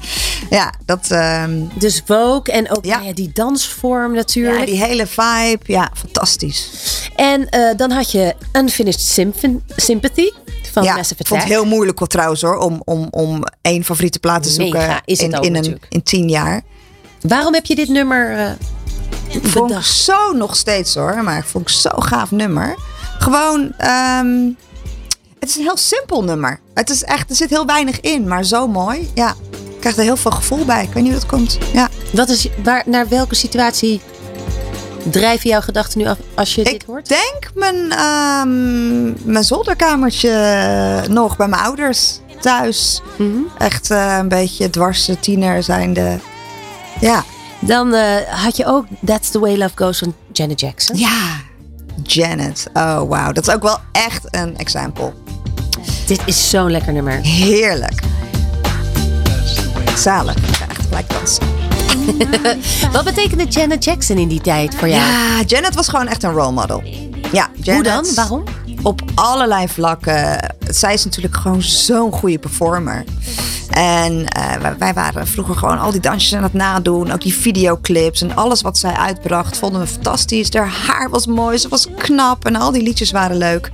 Ja, dat... ehm, Dus Vogue en ook nou ja, die dansvorm natuurlijk. ja, die hele vibe. Ja, fantastisch. En eh, dan had je Unfinished Symphon- Sympathy van ja, Massive vond het heel moeilijk trouwens hoor, om, om, om één favoriete plaat te zoeken Mega is het in, in, een, in tien jaar. Waarom heb je dit nummer eh vond ik zo nog steeds hoor, maar ik vond ik zo gaaf nummer. Gewoon, ehm, het is een heel simpel nummer. Het is echt, er zit heel weinig in, maar zo mooi. Ja, ik krijg er heel veel gevoel bij. Ik weet niet hoe dat komt. Ja. Wat is, waar, naar welke situatie drijven jouw gedachten nu af als je dit hoort? Ik denk mijn, ehm, mijn zolderkamertje nog bij mijn ouders. thuis. Mhm. Echt eh, een beetje dwarse tiener zijnde. Ja. Dan eh, had je ook That's the Way Love Goes van Janet Jackson. Ja. Janet. Oh, wauw. Dat is ook wel echt een example. Dit is zo'n lekker nummer. Heerlijk. Zalig. Ik ga echt gelijk dansen. Wat betekende Janet Jackson in die tijd voor jou? Ja, Janet was gewoon echt een role model. Ja, Janet, Hoe dan? Waarom? Op allerlei vlakken. Zij is natuurlijk gewoon zo'n goede performer. En eh, wij, waren vroeger gewoon al die dansjes aan het nadoen. Ook die videoclips en alles wat zij uitbracht vonden we fantastisch. Haar haar was mooi, ze was knap en al die liedjes waren leuk.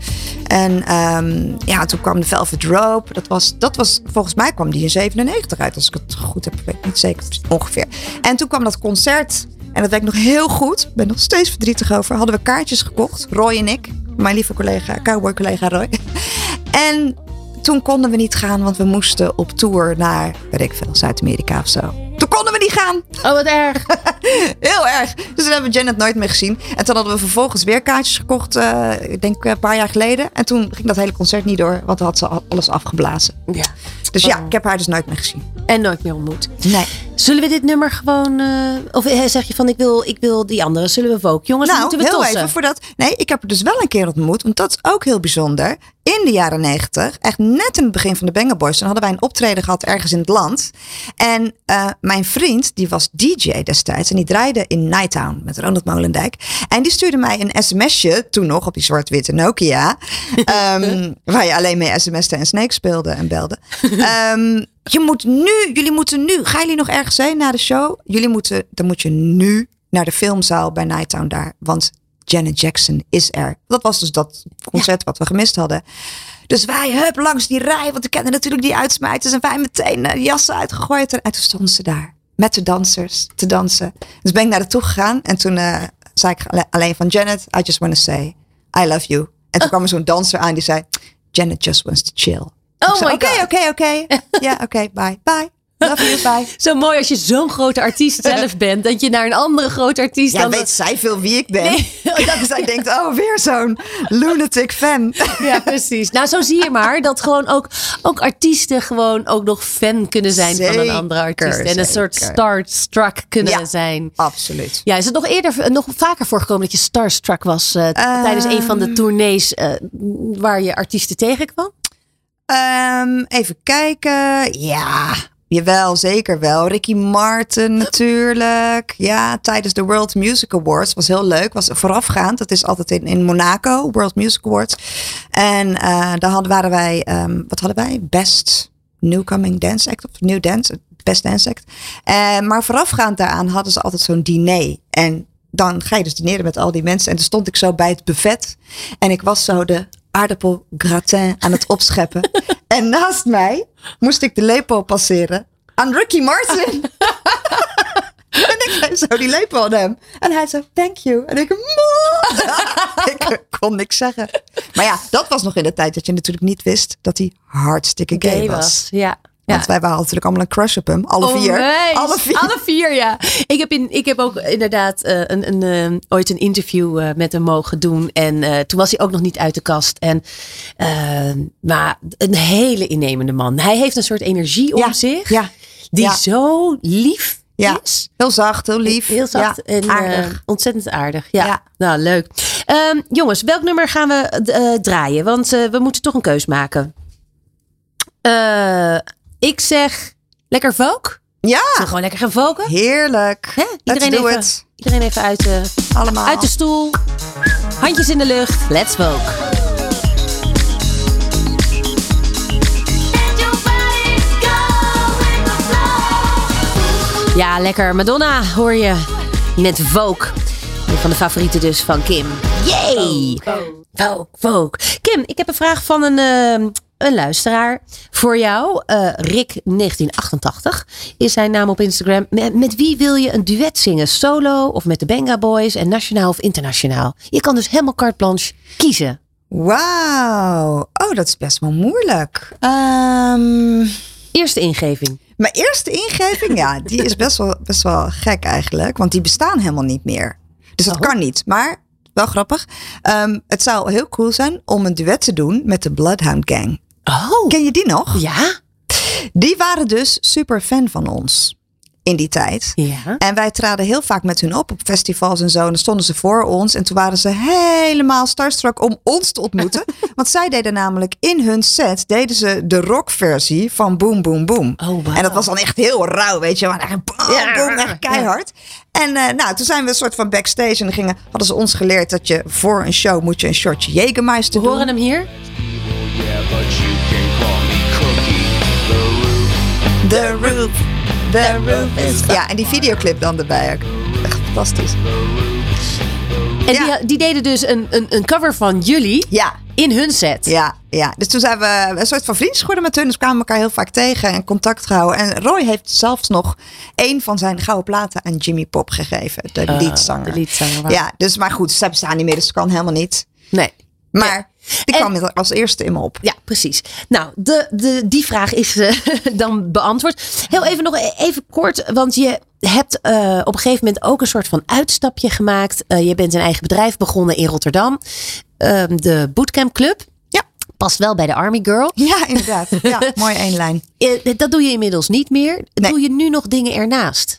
En ehm, ja, toen kwam de Velvet Rope. Dat was, dat was, volgens mij kwam die in 97 uit, als ik het goed heb. Weet niet zeker, ongeveer. En toen kwam dat concert. En dat ik nog heel goed. Ben nog steeds verdrietig over. Hadden we kaartjes gekocht, Roy en ik. Mijn lieve collega, cowboy collega Roy. En toen konden we niet gaan, want we moesten op tour naar, weet ik veel, Zuid-Amerika of zo. Toen konden we niet gaan. Oh, wat erg. Heel erg. Dus toen hebben we Janet nooit meer gezien. En toen hadden we vervolgens weer kaartjes gekocht, eh, ik denk een paar jaar geleden. En toen ging dat hele concert niet door, want dan had ze al- alles afgeblazen. Ja. Dus ja, ik heb haar dus nooit meer gezien. En nooit meer ontmoet. Nee. Zullen we dit nummer gewoon... eh, of eh, zeg je van ik wil, ik wil die andere. Zullen we ook? Jongens, nou, moeten we heel tossen. even voordat. Nee, ik heb er dus wel een keer ontmoet, want dat is ook heel bijzonder. In de jaren negentig, echt net in het begin van de Banger Boys, toen hadden wij een optreden gehad ergens in het land. En eh, mijn vriend, die was DJ destijds en die draaide in Nighttown met Ronald Molendijk. En die stuurde mij een sms'je, toen nog op die zwart-witte Nokia, ehm, waar je alleen mee sms'te en Snake speelde en belde. Ehm, je moet nu, jullie moeten nu, gaan jullie nog ergens heen na de show? Jullie moeten, dan moet je nu naar de filmzaal bij Nighttown daar, want Janet Jackson is er. Dat was dus dat concert wat we gemist hadden. Dus wij, hup, langs die rij, want we kennen natuurlijk die uitsmijters. En wij meteen eh, jassen uitgegooid. En toen stonden ze daar met de dansers te dansen. Dus ben ik naar toe gegaan. En toen eh, zei ik alle- alleen van Janet, I just want to say, I love you. En toen kwam er zo'n danser aan die zei, Janet just wants to chill. Oh Oké, oké, oké. Ja, oké, bye. Bye. Love. Zo mooi als je zo'n grote artiest zelf bent. Dat je naar een andere grote artiest Ja, dan... weet zij veel wie ik ben? Nee. dat zij denkt, oh, weer zo'n lunatic fan. Ja, precies. Nou, zo zie je maar dat gewoon ook, ook artiesten gewoon ook nog fan kunnen zijn van een andere artiest. En een soort starstruck kunnen Ja. zijn. Absoluut. Ja, is het nog eerder, nog vaker voorgekomen dat je starstruck was eh, tijdens een van de tournees eh, waar je artiesten tegenkwam? Ehm, even kijken. Ja, jawel, zeker wel. Ricky Martin natuurlijk. Ja, tijdens de World Music Awards. Was heel leuk. Was voorafgaand. Dat is altijd in, in Monaco, World Music Awards. En eh, daar hadden, waren wij, ehm, wat hadden wij? Best Newcoming Dance Act of New Dance, Best Dance Act. Eh, maar voorafgaand daaraan hadden ze altijd zo'n diner. En dan ga je dus dineren met al die mensen. En toen stond ik zo bij het buffet. En ik was zo de aardappel gratin aan het opscheppen. En naast mij moest ik de lepel passeren aan Ricky Martin. en ik geef zo die lepel aan hem. En hij zo, thank you. En ik, ik kon niks zeggen. Maar ja, dat was nog in de tijd dat je natuurlijk niet wist dat hij hartstikke gay, was. Ja. Want wij waren natuurlijk allemaal een crush op hem. Alle vier. Onwijs. Alle vier. Alle vier, ja. Ik heb, in, ik heb ook inderdaad eh, een, een, eh, ooit een interview eh, met hem mogen doen. En toen was hij ook nog niet uit de kast. En, maar een hele innemende man. Hij heeft een soort energie om Ja, zich. ja, Die zo lief Ja, is. heel zacht, heel lief. Heel zacht Ja, en aardig. ontzettend aardig. Ja, Ja. nou leuk. Ehm, jongens, welk nummer gaan we draaien? Want we moeten toch een keus maken. Ik zeg lekker volk. Ja, Zullen gewoon lekker gaan volken? heerlijk. Hè? Let's Iedereen, do even, it. iedereen even uit de, Allemaal. uit de stoel. Handjes in de lucht. Let's volk. Ja, lekker. Madonna hoor je met Vogue. Een van de favorieten dus van Kim. Yay! Vogue, Vogue. Kim, ik heb een vraag van een, eh, een luisteraar voor jou. Eh, Rick1988 is zijn naam op Instagram. Met, met wie wil je een duet zingen? Solo of met de Benga Boys en nationaal of internationaal? Je kan dus helemaal carte blanche kiezen. Wauw. Oh, dat is best wel moeilijk. Ehm, Eerste ingeving. mijn eerste ingeving, ja, die is best wel, best wel gek eigenlijk. Want die bestaan helemaal niet meer. Dus dat Oh. kan niet. Maar wel grappig. Ehm, het zou heel cool zijn om een duet te doen met de Bloodhound Gang. Oh. Ken je die nog? Ja. Die waren dus super fan van ons in die tijd. Ja. En wij traden heel vaak met hun op op festivals en zo. En dan stonden ze voor ons. En toen waren ze helemaal starstruck om ons te ontmoeten. Want zij deden namelijk in hun set deden ze de rockversie van Boom Boom Boom. Oh, wauw. En dat was dan echt heel rauw, weet je. Maar echt boom, Ja. boom, echt keihard. En eh, nou, toen zijn we een soort van backstage. En dan gingen, hadden ze ons geleerd dat je voor een show moet je een shortje Jägermeister We doen. horen hem hier. The roof, the roof is... Ja, en die videoclip dan erbij ook. Echt fantastisch. En Ja. die, die deden dus een, een, een cover van jullie Ja, in hun set. Ja, ja, dus toen zijn we een soort van vriendjes geworden met hun. Dus we kwamen elkaar heel vaak tegen en contact gehouden. En Roy heeft zelfs nog een van zijn gouden platen aan Jimmy Pop gegeven. De Ah, leadzanger. de leadzanger, wauw. Ja, dus maar goed, ze bestaan niet meer, dus dat kan helemaal niet. Nee. Maar die En- kwam als eerste in me op. Ja, precies. Nou, de, de, die vraag is eh, dan beantwoord. Heel even nog e- even kort, want je hebt eh, op een gegeven moment ook een soort van uitstapje gemaakt. Eh, je bent een eigen bedrijf begonnen in Rotterdam. Ehm, de Bootcamp Club. Ja. Past wel bij de Army Girl. Ja, inderdaad. Ja, mooie één lijn. Eh, dat doe je inmiddels niet meer. Nee. Doe je nu nog dingen ernaast?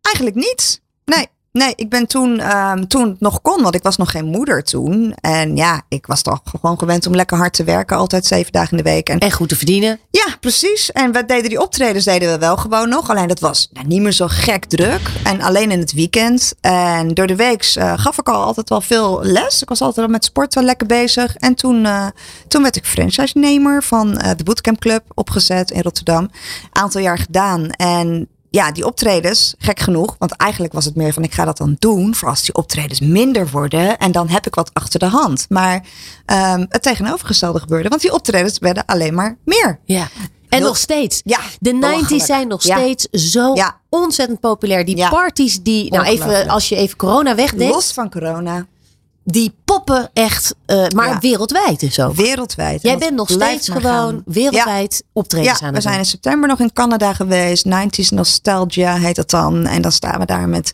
Eigenlijk niet. Nee. Nee, ik ben toen, ehm, toen het nog kon, want ik was nog geen moeder toen. En ja, ik was toch gewoon gewend om lekker hard te werken, altijd zeven dagen in de week. En En goed te verdienen. Ja, precies. En we deden die optredens deden we wel gewoon nog. Alleen dat was nou, niet meer zo gek druk. En alleen in het weekend. En door de week eh, gaf ik al altijd wel veel les. Ik was altijd al met sport wel lekker bezig. En toen, eh, toen werd ik franchise-nemer van eh, de Bootcamp Club opgezet in Rotterdam. Aantal jaar gedaan. En ja, die optredens, gek genoeg. Want eigenlijk was het meer van ik ga dat dan doen. Voor als die optredens minder worden. En dan heb ik wat achter de hand. Maar ehm, het tegenovergestelde gebeurde. Want die optredens werden alleen maar meer. Ja. En Heel- nog steeds. Ja, De 90s belachelijk. zijn nog Ja. steeds zo Ja. ontzettend populair. Die parties die, nou even, als je even corona wegdenkt. Los van corona. Die poppen echt, eh, maar Ja. wereldwijd dus ook. Wereldwijd. Jij En bent nog steeds gewoon wereldwijd optredens Ja, aan we het zijn in september nog in Canada geweest. 90s Nostalgia heet dat dan. En dan staan we daar met,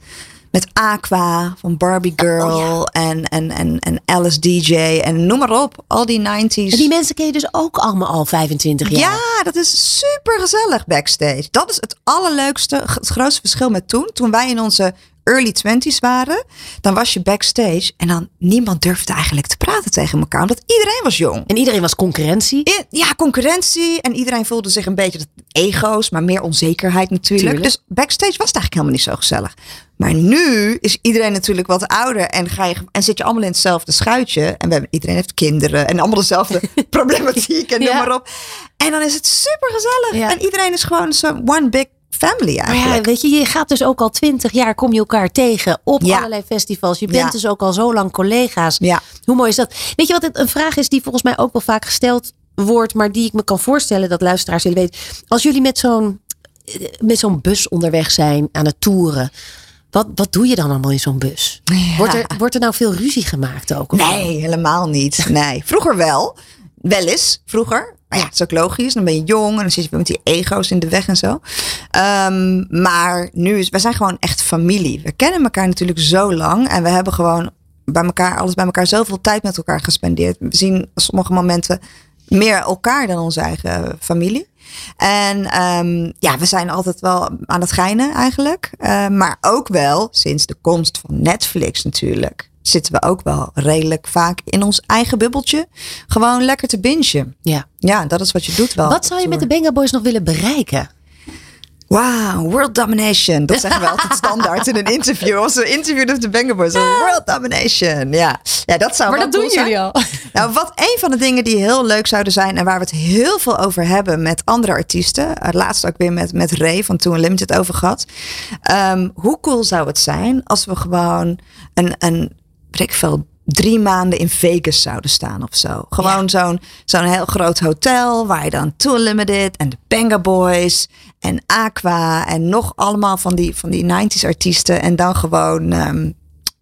met Aqua van Barbie Girl. en, en, en, en Alice DJ. En noem maar op. Al die 90s. En die mensen ken je dus ook allemaal al 25 jaar. Ja, dat is super gezellig backstage. Dat is het allerleukste, het grootste verschil met toen. Toen wij in onze early 20s waren, dan was je backstage en dan niemand durfde eigenlijk te praten tegen elkaar, omdat iedereen was jong. En iedereen was concurrentie. I- Ja, concurrentie en iedereen voelde zich een beetje dat ego's, maar meer onzekerheid natuurlijk. Tuurlijk. Dus backstage was het eigenlijk helemaal niet zo gezellig. Maar nu is iedereen natuurlijk wat ouder en, ga je, en zit je allemaal in hetzelfde schuitje. En we hebben, iedereen heeft kinderen en allemaal dezelfde problematiek en Ja. noem maar op. En dan is het super gezellig. Ja. En iedereen is gewoon zo'n one big family Maar eigenlijk. ja, weet je, je gaat dus ook al 20 jaar, kom je elkaar tegen op Ja. allerlei festivals. Je bent Ja. dus ook al zo lang collega's. Ja. Hoe mooi is dat? Weet je wat het een vraag is die volgens mij ook wel vaak gesteld wordt, maar die ik me kan voorstellen dat luisteraars willen weten. Als jullie met zo'n eh, met zo'n bus onderweg zijn aan het toeren. Wat, wat doe je dan allemaal in zo'n bus? Wordt, er, wordt er nou veel ruzie gemaakt ook? Nee, helemaal niet. Nee, vroeger wel. Wel eens, vroeger. Maar ja, het is ook logisch. Dan ben je jong en dan zit je met die ego's in de weg en zo. Ehm, maar nu is, we zijn gewoon echt familie. We kennen elkaar natuurlijk zo lang. En we hebben gewoon bij elkaar, alles bij elkaar, zoveel tijd met elkaar gespendeerd. We zien sommige momenten meer elkaar dan onze eigen familie. En ehm, ja, we zijn altijd wel aan het geinen eigenlijk. Eh, maar ook wel, sinds de komst van Netflix natuurlijk, zitten we ook wel redelijk vaak in ons eigen bubbeltje. Gewoon lekker te bingen. Ja. Ja, dat is wat je doet wel. Wat zou je met de Benga Boys nog willen bereiken? Wow, world domination. Dat zeggen we altijd standaard in een interview. Als we interviewen de Banger Boys. World domination. Ja, ja dat zou Maar dat doen jullie al. Nou, wat een van de dingen die heel leuk zouden zijn en waar we het heel veel over hebben met andere artiesten. Uh, laatst ook weer met, met Ray van Too Unlimited over gehad. Ehm, hoe cool zou het zijn als we gewoon een, een ik veel, drie maanden in Vegas zouden staan of zo. Gewoon zo'n zo'n heel groot hotel waar je dan Too Unlimited en de Banga Boys en Aqua en nog allemaal van die, van die 90s artiesten en dan gewoon ehm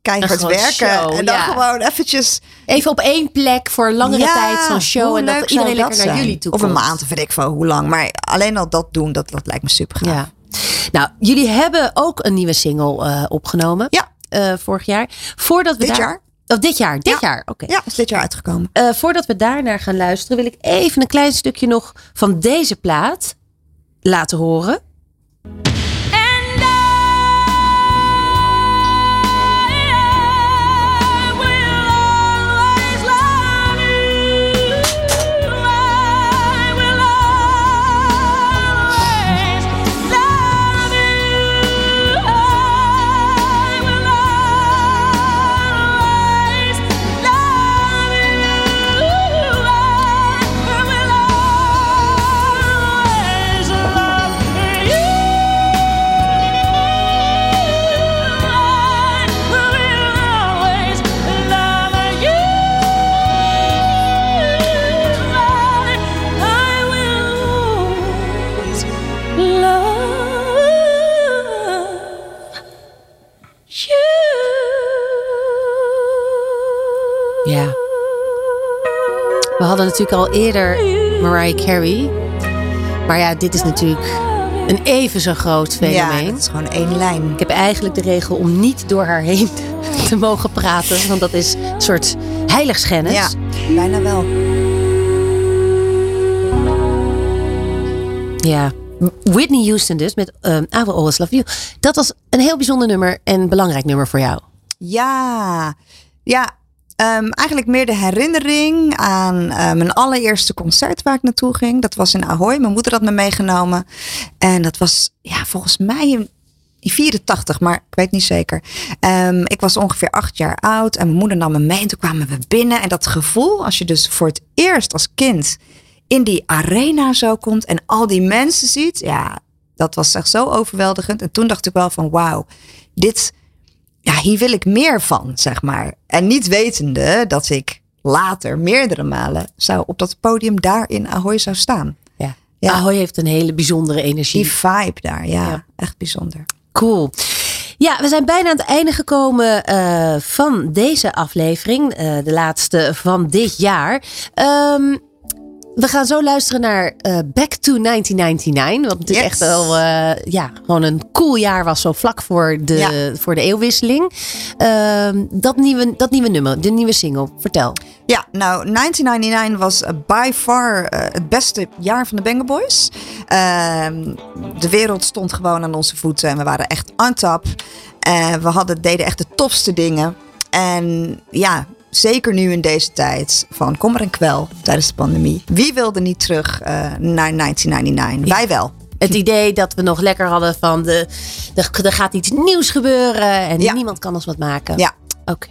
keihard Een werken. show, en dan ja. gewoon eventjes Even op één plek voor langere Ja, tijd zo'n show. En dat iedereen dat lekker naar jullie toe Of een maand, of weet ik veel hoe lang. Maar alleen al dat doen, dat, dat lijkt me super gaaf. Nou, jullie hebben ook een nieuwe single eh, opgenomen. Ja. Eh, vorig jaar. Voordat we Dit daar, jaar? Oh, dit jaar. Dit jaar. Oké. Ja, is dit jaar uitgekomen. Eh, voordat we daarnaar gaan luisteren, wil ik even een klein stukje nog van deze plaat laten horen. Ja. We hadden natuurlijk al eerder Mariah Carey. Maar ja, dit is natuurlijk een even zo groot fenomeen. Ja, het is gewoon één lijn. Ik heb eigenlijk de regel om niet door haar heen te mogen praten. Want dat is een soort heiligschennis. Ja, bijna wel. Ja. Whitney Houston dus met um, I Will Always Love You. Dat was een heel bijzonder nummer en belangrijk nummer voor jou. Ja, ja. Ehm, eigenlijk meer de herinnering aan eh, mijn allereerste concert waar ik naartoe ging. Dat was in Ahoy. Mijn moeder had me meegenomen. En dat was ja, volgens mij in in 84, maar ik weet niet zeker. Ehm, ik was ongeveer acht jaar oud en mijn moeder nam me mee. En toen kwamen we binnen. En dat gevoel, als je dus voor het eerst als kind in die arena zo komt en al die mensen ziet. Ja, dat was echt zo overweldigend. En toen dacht ik wel van wauw, dit, ja, hier wil ik meer van, zeg maar. En niet wetende dat ik later meerdere malen zou op dat podium daar in Ahoy zou staan. Ja. Ja. Ahoy heeft een hele bijzondere energie. Die vibe daar, ja, Ja. echt bijzonder. Cool. Ja, we zijn bijna aan het einde gekomen eh, van deze aflevering. eh, de laatste van dit jaar. Ehm, we gaan zo luisteren naar eh, Back to 1999. Wat natuurlijk Yes. echt wel eh, ja, gewoon een cool jaar was. Zo vlak voor de, Ja. voor de eeuwwisseling. Ehm, dat, nieuwe, dat nieuwe nummer, de nieuwe single. Vertel. Ja, nou, 1999 was by far eh, het beste jaar van de Banger Boys. Ehm, de wereld stond gewoon aan onze voeten en we waren echt on top. We hadden, deden echt de tofste dingen. En ja, zeker nu in deze tijd van kommer en kwel tijdens de pandemie. Wie wilde niet terug eh, naar 1999? Wij wel. Het idee dat we nog lekker hadden van de, de, er gaat iets nieuws gebeuren en Ja. niemand kan ons wat maken. Ja. Oké.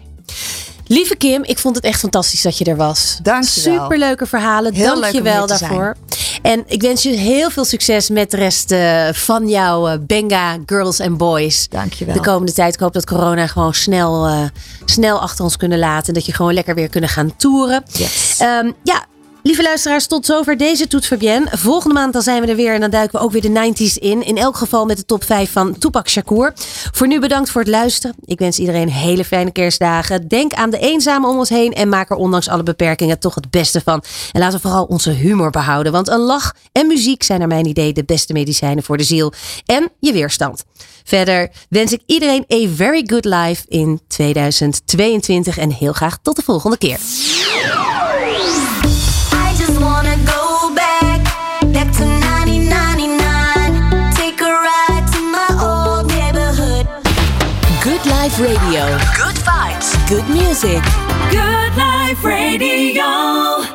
Lieve Kim, ik vond het echt fantastisch dat je er was. Dankjewel. Superleuke verhalen. Heel Dank leuk je wel daarvoor. En ik wens je heel veel succes met de rest eh, van jouw eh, Benga Girls and Boys. Dankjewel. De komende tijd. Ik hoop dat corona gewoon snel, eh, snel achter ons kunnen laten. En dat je gewoon lekker weer kunnen gaan toeren. Yes. Ehm, ja, lieve luisteraars, tot zover deze Toet Fabienne. Volgende maand dan zijn we er weer en dan duiken we ook weer de 90s in. In elk geval met de top 5 van Tupac Shakur. Voor nu bedankt voor het luisteren. Ik wens iedereen hele fijne kerstdagen. Denk aan de eenzamen om ons heen en maak er ondanks alle beperkingen toch het beste van. En laten we vooral onze humor behouden. Want een lach en muziek zijn naar mijn idee de beste medicijnen voor de ziel en je weerstand. Verder wens ik iedereen a very good life in 2022 en heel graag tot de volgende keer. Life Radio. Good vibes. Good music. Good Life Radio.